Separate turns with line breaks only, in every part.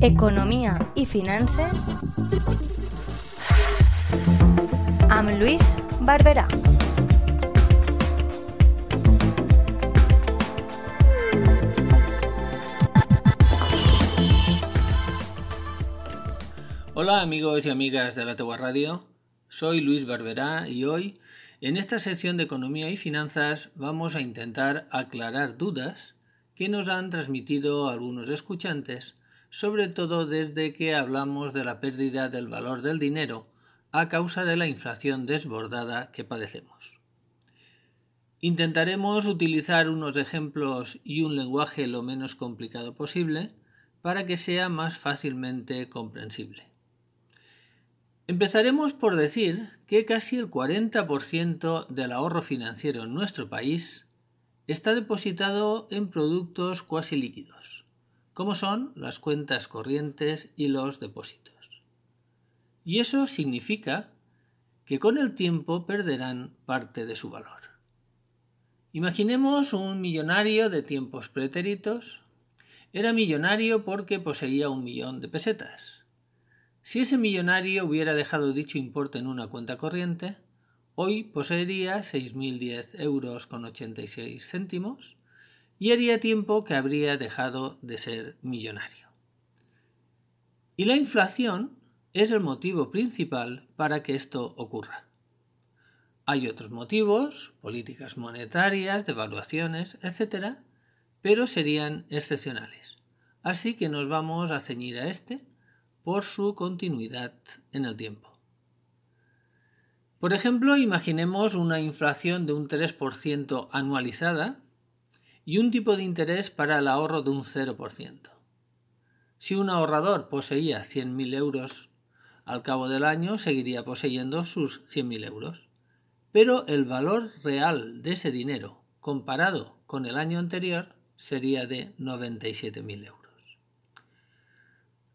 Economia i finances amb Lluís Barberà.
Hola amigos y amigas de la Tegua Radio, soy Luis Barberá y hoy en esta sección de Economía y Finanzas vamos a intentar aclarar dudas que nos han transmitido algunos escuchantes, sobre todo desde que hablamos de la pérdida del valor del dinero a causa de la inflación desbordada que padecemos. Intentaremos utilizar unos ejemplos y un lenguaje lo menos complicado posible para que sea más fácilmente comprensible. Empezaremos por decir que casi el 40% del ahorro financiero en nuestro país está depositado en productos cuasi líquidos, como son las cuentas corrientes y los depósitos. Y eso significa que con el tiempo perderán parte de su valor. Imaginemos un millonario de tiempos pretéritos. Era millonario porque poseía un millón de pesetas si ese millonario hubiera dejado dicho importe en una cuenta corriente, hoy poseería 6.010 euros con 86 céntimos y haría tiempo que habría dejado de ser millonario. Y la inflación es el motivo principal para que esto ocurra. Hay otros motivos, políticas monetarias, devaluaciones, etc., pero serían excepcionales. Así que nos vamos a ceñir a este por su continuidad en el tiempo. Por ejemplo, imaginemos una inflación de un 3% anualizada y un tipo de interés para el ahorro de un 0%. Si un ahorrador poseía 100.000 euros al cabo del año, seguiría poseyendo sus 100.000 euros. Pero el valor real de ese dinero comparado con el año anterior sería de 97.000 euros.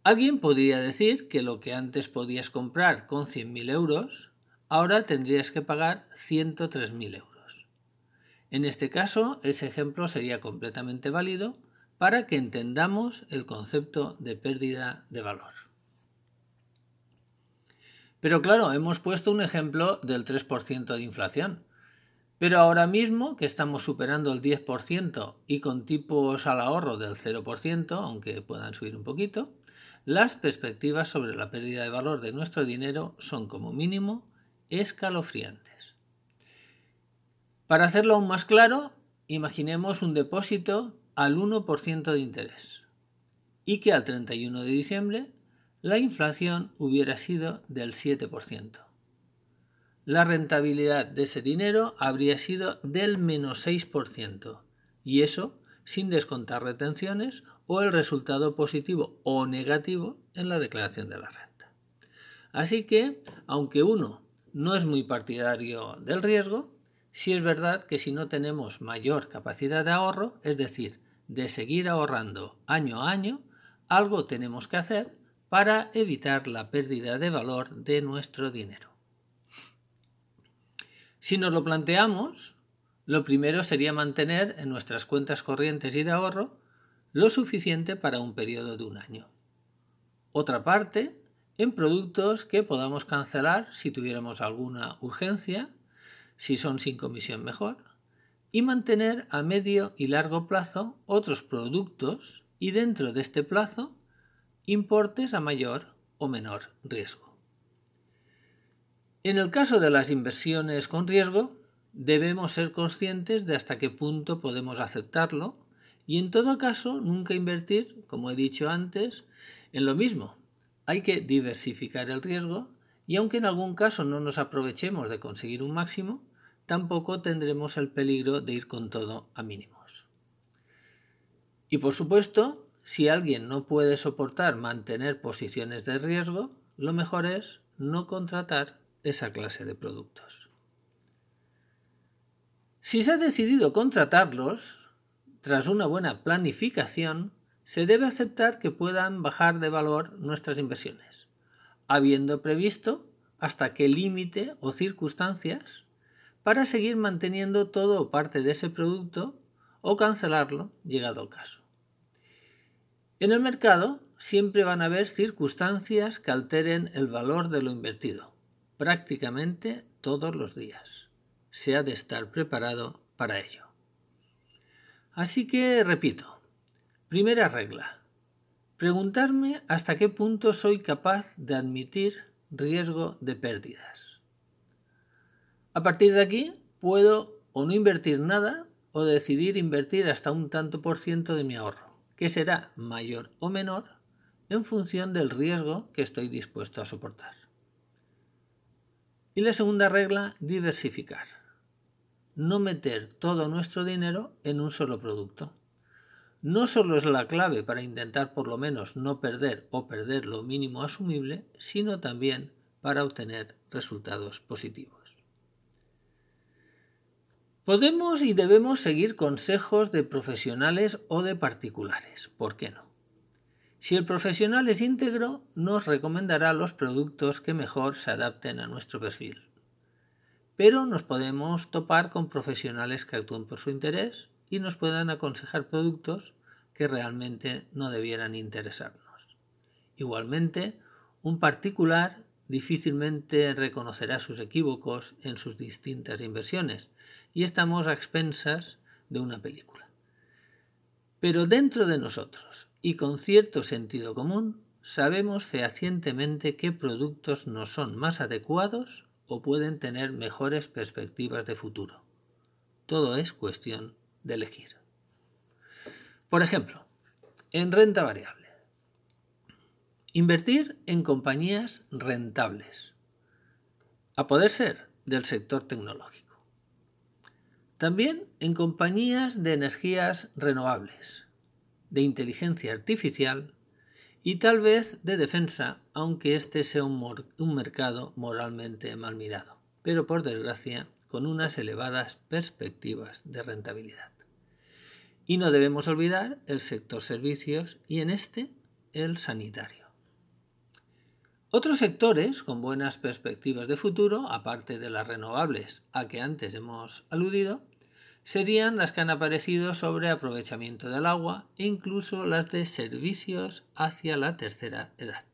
Alguien podría decir que lo que antes podías comprar con 100.000 euros, ahora tendrías que pagar 103.000 euros. En este caso, ese ejemplo sería completamente válido para que entendamos el concepto de pérdida de valor. Pero claro, hemos puesto un ejemplo del 3% de inflación. Pero ahora mismo que estamos superando el 10% y con tipos al ahorro del 0%, aunque puedan subir un poquito, las perspectivas sobre la pérdida de valor de nuestro dinero son como mínimo escalofriantes. Para hacerlo aún más claro, imaginemos un depósito al 1% de interés y que al 31 de diciembre la inflación hubiera sido del 7%. La rentabilidad de ese dinero habría sido del menos 6% y eso sin descontar retenciones o el resultado positivo o negativo en la declaración de la renta. Así que, aunque uno no es muy partidario del riesgo, sí es verdad que si no tenemos mayor capacidad de ahorro, es decir, de seguir ahorrando año a año, algo tenemos que hacer para evitar la pérdida de valor de nuestro dinero. Si nos lo planteamos, lo primero sería mantener en nuestras cuentas corrientes y de ahorro lo suficiente para un periodo de un año. Otra parte, en productos que podamos cancelar si tuviéramos alguna urgencia, si son sin comisión mejor, y mantener a medio y largo plazo otros productos y dentro de este plazo importes a mayor o menor riesgo. En el caso de las inversiones con riesgo, debemos ser conscientes de hasta qué punto podemos aceptarlo y en todo caso, nunca invertir, como he dicho antes, en lo mismo. Hay que diversificar el riesgo y aunque en algún caso no nos aprovechemos de conseguir un máximo, tampoco tendremos el peligro de ir con todo a mínimos. Y por supuesto, si alguien no puede soportar mantener posiciones de riesgo, lo mejor es no contratar esa clase de productos. Si se ha decidido contratarlos, tras una buena planificación, se debe aceptar que puedan bajar de valor nuestras inversiones, habiendo previsto hasta qué límite o circunstancias para seguir manteniendo todo o parte de ese producto o cancelarlo llegado el caso. En el mercado siempre van a haber circunstancias que alteren el valor de lo invertido, prácticamente todos los días. Se ha de estar preparado para ello. Así que repito, primera regla, preguntarme hasta qué punto soy capaz de admitir riesgo de pérdidas. A partir de aquí puedo o no invertir nada o decidir invertir hasta un tanto por ciento de mi ahorro, que será mayor o menor en función del riesgo que estoy dispuesto a soportar. Y la segunda regla, diversificar. No meter todo nuestro dinero en un solo producto. No solo es la clave para intentar por lo menos no perder o perder lo mínimo asumible, sino también para obtener resultados positivos. Podemos y debemos seguir consejos de profesionales o de particulares, ¿por qué no? Si el profesional es íntegro, nos recomendará los productos que mejor se adapten a nuestro perfil. Pero nos podemos topar con profesionales que actúen por su interés y nos puedan aconsejar productos que realmente no debieran interesarnos. Igualmente, un particular difícilmente reconocerá sus equívocos en sus distintas inversiones y estamos a expensas de una película. Pero dentro de nosotros y con cierto sentido común, sabemos fehacientemente qué productos nos son más adecuados o pueden tener mejores perspectivas de futuro. Todo es cuestión de elegir. Por ejemplo, en renta variable. Invertir en compañías rentables, a poder ser del sector tecnológico. También en compañías de energías renovables, de inteligencia artificial y tal vez de defensa, aunque este sea un, un, mercado moralmente mal mirado, pero por desgracia con unas elevadas perspectivas de rentabilidad. Y no debemos olvidar el sector servicios y en este el sanitario. Otros sectores con buenas perspectivas de futuro, aparte de las renovables a que antes hemos aludido, serían las que han aparecido sobre aprovechamiento del agua e incluso las de servicios hacia la tercera edad.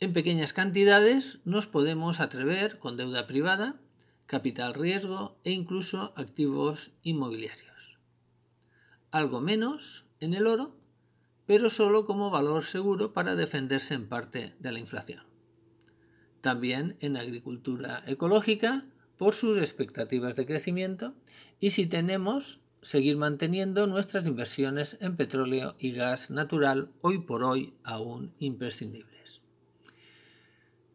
En pequeñas cantidades nos podemos atrever con deuda privada, capital riesgo e incluso activos inmobiliarios. Algo menos en el oro pero solo como valor seguro para defenderse en parte de la inflación. También en agricultura ecológica por sus expectativas de crecimiento y si tenemos seguir manteniendo nuestras inversiones en petróleo y gas natural hoy por hoy aún imprescindibles.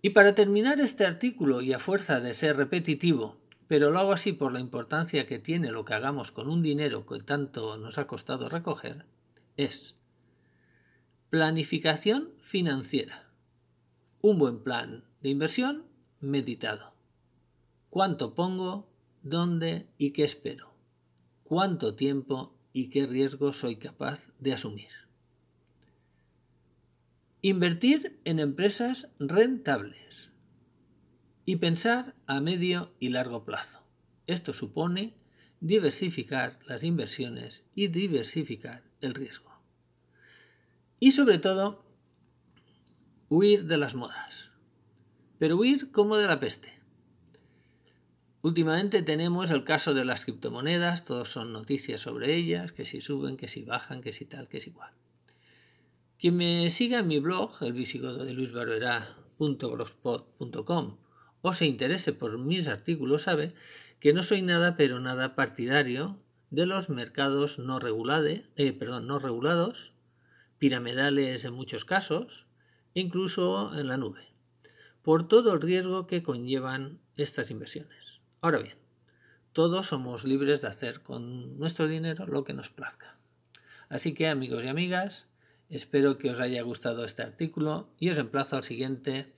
Y para terminar este artículo y a fuerza de ser repetitivo, pero lo hago así por la importancia que tiene lo que hagamos con un dinero que tanto nos ha costado recoger, es Planificación financiera. Un buen plan de inversión meditado. ¿Cuánto pongo? ¿Dónde y qué espero? ¿Cuánto tiempo y qué riesgo soy capaz de asumir? Invertir en empresas rentables y pensar a medio y largo plazo. Esto supone diversificar las inversiones y diversificar el riesgo. Y sobre todo, huir de las modas. Pero huir como de la peste. Últimamente tenemos el caso de las criptomonedas, todos son noticias sobre ellas, que si suben, que si bajan, que si tal, que si igual. Quien me siga en mi blog, el visigodo de Luis o se interese por mis artículos sabe que no soy nada pero nada partidario de los mercados no, eh, perdón, no regulados piramidales en muchos casos, incluso en la nube, por todo el riesgo que conllevan estas inversiones. Ahora bien, todos somos libres de hacer con nuestro dinero lo que nos plazca. Así que amigos y amigas, espero que os haya gustado este artículo y os emplazo al siguiente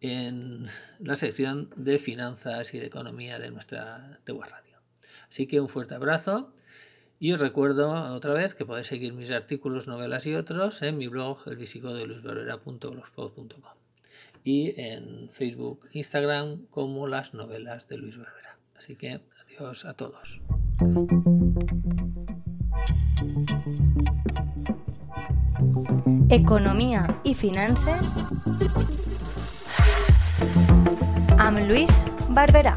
en la sección de finanzas y de economía de nuestra Tegua Radio. Así que un fuerte abrazo y os recuerdo otra vez que podéis seguir mis artículos, novelas y otros en mi blog elvisigodeluisbarbera.blogspot.com y en Facebook, Instagram como las novelas de Luis Berbera. Así que adiós a todos.
Economía y finanzas. Am Luis Barberá.